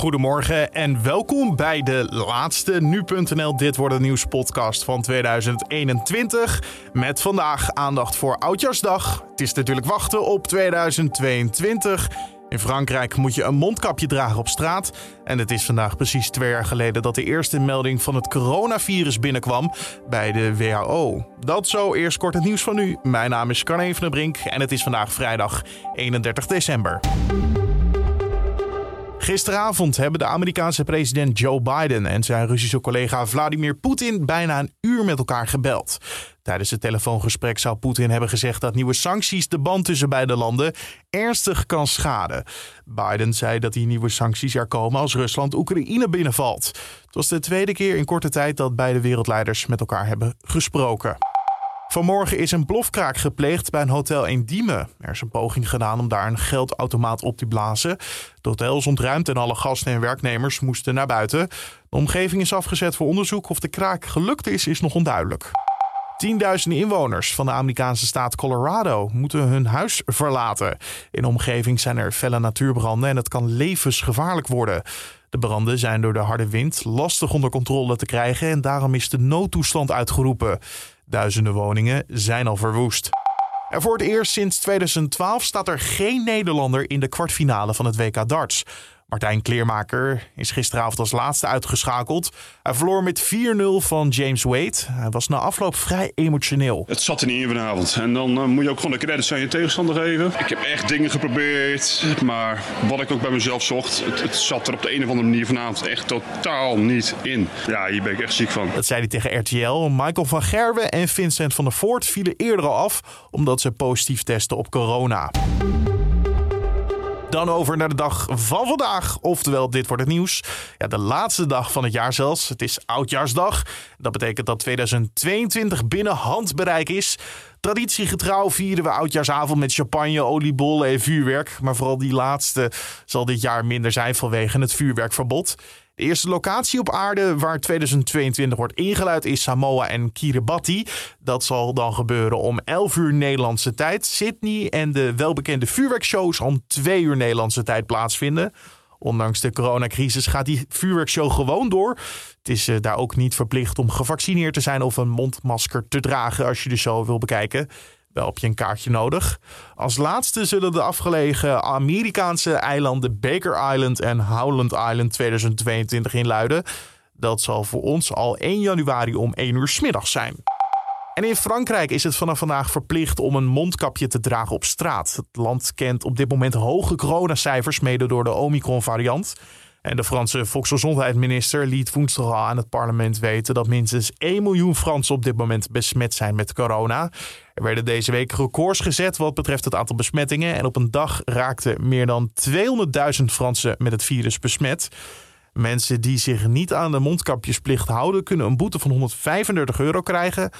Goedemorgen en welkom bij de laatste Nu.nl Dit Wordt Het Nieuws podcast van 2021. Met vandaag aandacht voor Oudjaarsdag. Het is natuurlijk wachten op 2022. In Frankrijk moet je een mondkapje dragen op straat. En het is vandaag precies twee jaar geleden dat de eerste melding van het coronavirus binnenkwam bij de WHO. Dat zo eerst kort het nieuws van nu. Mijn naam is Carne van Brink en het is vandaag vrijdag 31 december. Gisteravond hebben de Amerikaanse president Joe Biden en zijn Russische collega Vladimir Poetin bijna een uur met elkaar gebeld. Tijdens het telefoongesprek zou Poetin hebben gezegd dat nieuwe sancties de band tussen beide landen ernstig kan schaden. Biden zei dat die nieuwe sancties er komen als Rusland Oekraïne binnenvalt. Het was de tweede keer in korte tijd dat beide wereldleiders met elkaar hebben gesproken. Vanmorgen is een plofkraak gepleegd bij een hotel in Diemen. Er is een poging gedaan om daar een geldautomaat op te blazen. Het hotel is ontruimd en alle gasten en werknemers moesten naar buiten. De omgeving is afgezet voor onderzoek. Of de kraak gelukt is, is nog onduidelijk. Tienduizenden inwoners van de Amerikaanse staat Colorado moeten hun huis verlaten. In de omgeving zijn er felle natuurbranden en het kan levensgevaarlijk worden. De branden zijn door de harde wind lastig onder controle te krijgen en daarom is de noodtoestand uitgeroepen. Duizenden woningen zijn al verwoest. En voor het eerst sinds 2012 staat er geen Nederlander in de kwartfinale van het WK darts. Martijn Kleermaker is gisteravond als laatste uitgeschakeld. Hij verloor met 4-0 van James Wade. Hij was na afloop vrij emotioneel. Het zat er niet in vanavond. En dan uh, moet je ook gewoon de credits aan je tegenstander geven. Ik heb echt dingen geprobeerd. Maar wat ik ook bij mezelf zocht, het, het, zat er op de een of andere manier vanavond echt totaal niet in. Ja, hier ben ik echt ziek van. Dat zei hij tegen RTL. Michael van Gerwen en Vincent van der Voort vielen eerder al af omdat ze positief testen op corona. Dan over naar de dag van vandaag. Oftewel, dit wordt het nieuws. Ja, de laatste dag van het jaar zelfs. Het is Oudjaarsdag. Dat betekent dat 2022 binnen handbereik is. Traditiegetrouw vieren we Oudjaarsavond met champagne, oliebollen en vuurwerk. Maar vooral die laatste zal dit jaar minder zijn vanwege het vuurwerkverbod. De eerste locatie op aarde waar 2022 wordt ingeluid is Samoa en Kiribati. Dat zal dan gebeuren om 11 uur Nederlandse tijd. Sydney en de welbekende vuurwerkshows om 2 uur Nederlandse tijd plaatsvinden. Ondanks de coronacrisis gaat die vuurwerkshow gewoon door. Het is uh, daar ook niet verplicht om gevaccineerd te zijn of een mondmasker te dragen als je de show wil bekijken. Wel heb je een kaartje nodig. Als laatste zullen de afgelegen Amerikaanse eilanden Baker Island en Howland Island 2022 inluiden. Dat zal voor ons al 1 januari om 1 uur middags zijn. En in Frankrijk is het vanaf vandaag verplicht om een mondkapje te dragen op straat. Het land kent op dit moment hoge coronacijfers, mede door de Omicron-variant. En de Franse volksgezondheidsminister liet woensdag al aan het parlement weten dat minstens 1 miljoen Fransen op dit moment besmet zijn met corona. Er werden deze week records gezet wat betreft het aantal besmettingen. En op een dag raakten meer dan 200.000 Fransen met het virus besmet. Mensen die zich niet aan de mondkapjesplicht houden, kunnen een boete van 135 euro krijgen.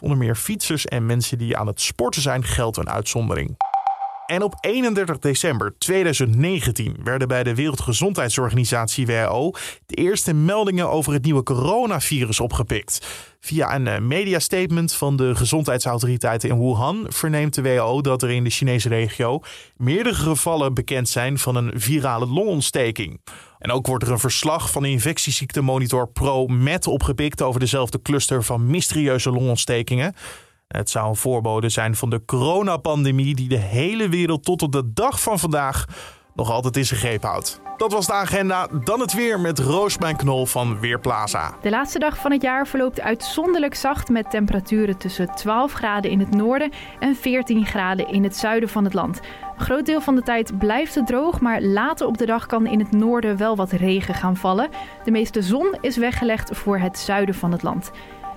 Onder meer fietsers en mensen die aan het sporten zijn, geldt een uitzondering. En op 31 december 2019 werden bij de Wereldgezondheidsorganisatie WHO de eerste meldingen over het nieuwe coronavirus opgepikt. Via een mediastatement van de gezondheidsautoriteiten in Wuhan verneemt de WHO dat er in de Chinese regio meerdere gevallen bekend zijn van een virale longontsteking. En ook wordt er een verslag van de infectieziektemonitor ProMed opgepikt over dezelfde cluster van mysterieuze longontstekingen. Het zou een voorbode zijn van de coronapandemie die de hele wereld tot op de dag van vandaag nog altijd in zijn greep houdt. Dat was de agenda. Dan het weer met Roosmijn Knol van Weerplaza. De laatste dag van het jaar verloopt uitzonderlijk zacht met temperaturen tussen 12 graden in het noorden en 14 graden in het zuiden van het land. Een groot deel van de tijd blijft het droog, maar later op de dag kan in het noorden wel wat regen gaan vallen. De meeste zon is weggelegd voor het zuiden van het land.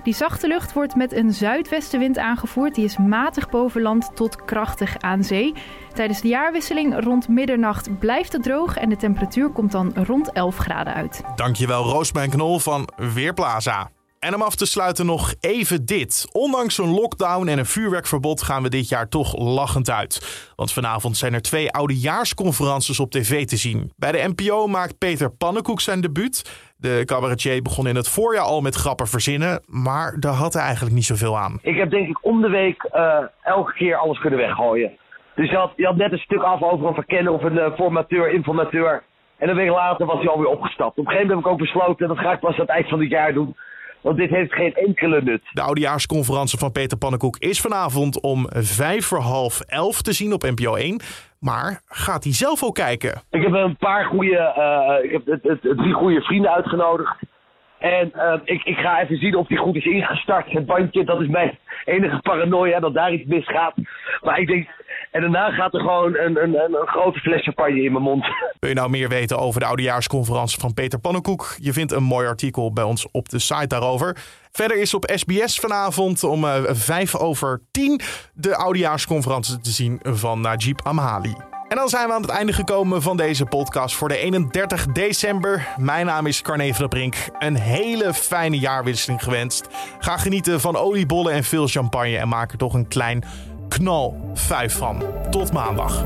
Die zachte lucht wordt met een zuidwestenwind aangevoerd. Die is matig boven land tot krachtig aan zee. Tijdens de jaarwisseling rond middernacht blijft het droog en de temperatuur komt dan rond 11 graden uit. Dankjewel Roosmijn Knol van Weerplaza. En om af te sluiten nog even dit. Ondanks een lockdown en een vuurwerkverbod gaan we dit jaar toch lachend uit. Want vanavond zijn er twee oudejaarsconferences op tv te zien. Bij de NPO maakt Peter Pannenkoek zijn debuut. De cabaretier begon in het voorjaar al met grappen verzinnen, maar daar had hij eigenlijk niet zoveel aan. Ik heb denk ik om de week uh, elke keer alles kunnen weggooien. Dus je had, net een stuk af over een verkennen of een uh, formateur, informateur. En een week later was hij alweer opgestapt. Op een gegeven moment heb ik ook besloten, dat ga ik pas aan het eind van het jaar doen. Want dit heeft geen enkele nut. De oudejaarsconferentie van Peter Pannenkoek is vanavond om vijf voor half elf te zien op NPO 1. Maar gaat hij zelf ook kijken? Ik heb een paar goede, uh, ik heb het, het, het, drie goede vrienden uitgenodigd. En uh, ik, ik ga even zien of die goed is ingestart. Het bandje, dat is mijn enige paranoia dat daar iets misgaat. Maar ik denk, en daarna gaat er gewoon een, een, een, grote fles champagne in mijn mond. Wil je nou meer weten over de oudejaarsconferentie van Peter Pannenkoek? Je vindt een mooi artikel bij ons op de site daarover. Verder is op SBS vanavond om uh, vijf over tien de oudejaarsconferentie te zien van Najib Amhali. En dan zijn we aan het einde gekomen van deze podcast voor de 31 december. Mijn naam is Carne van der Brink. Een hele fijne jaarwisseling gewenst. Ga genieten van oliebollen en veel champagne en maak er toch een klein knal 5 van. Tot maandag.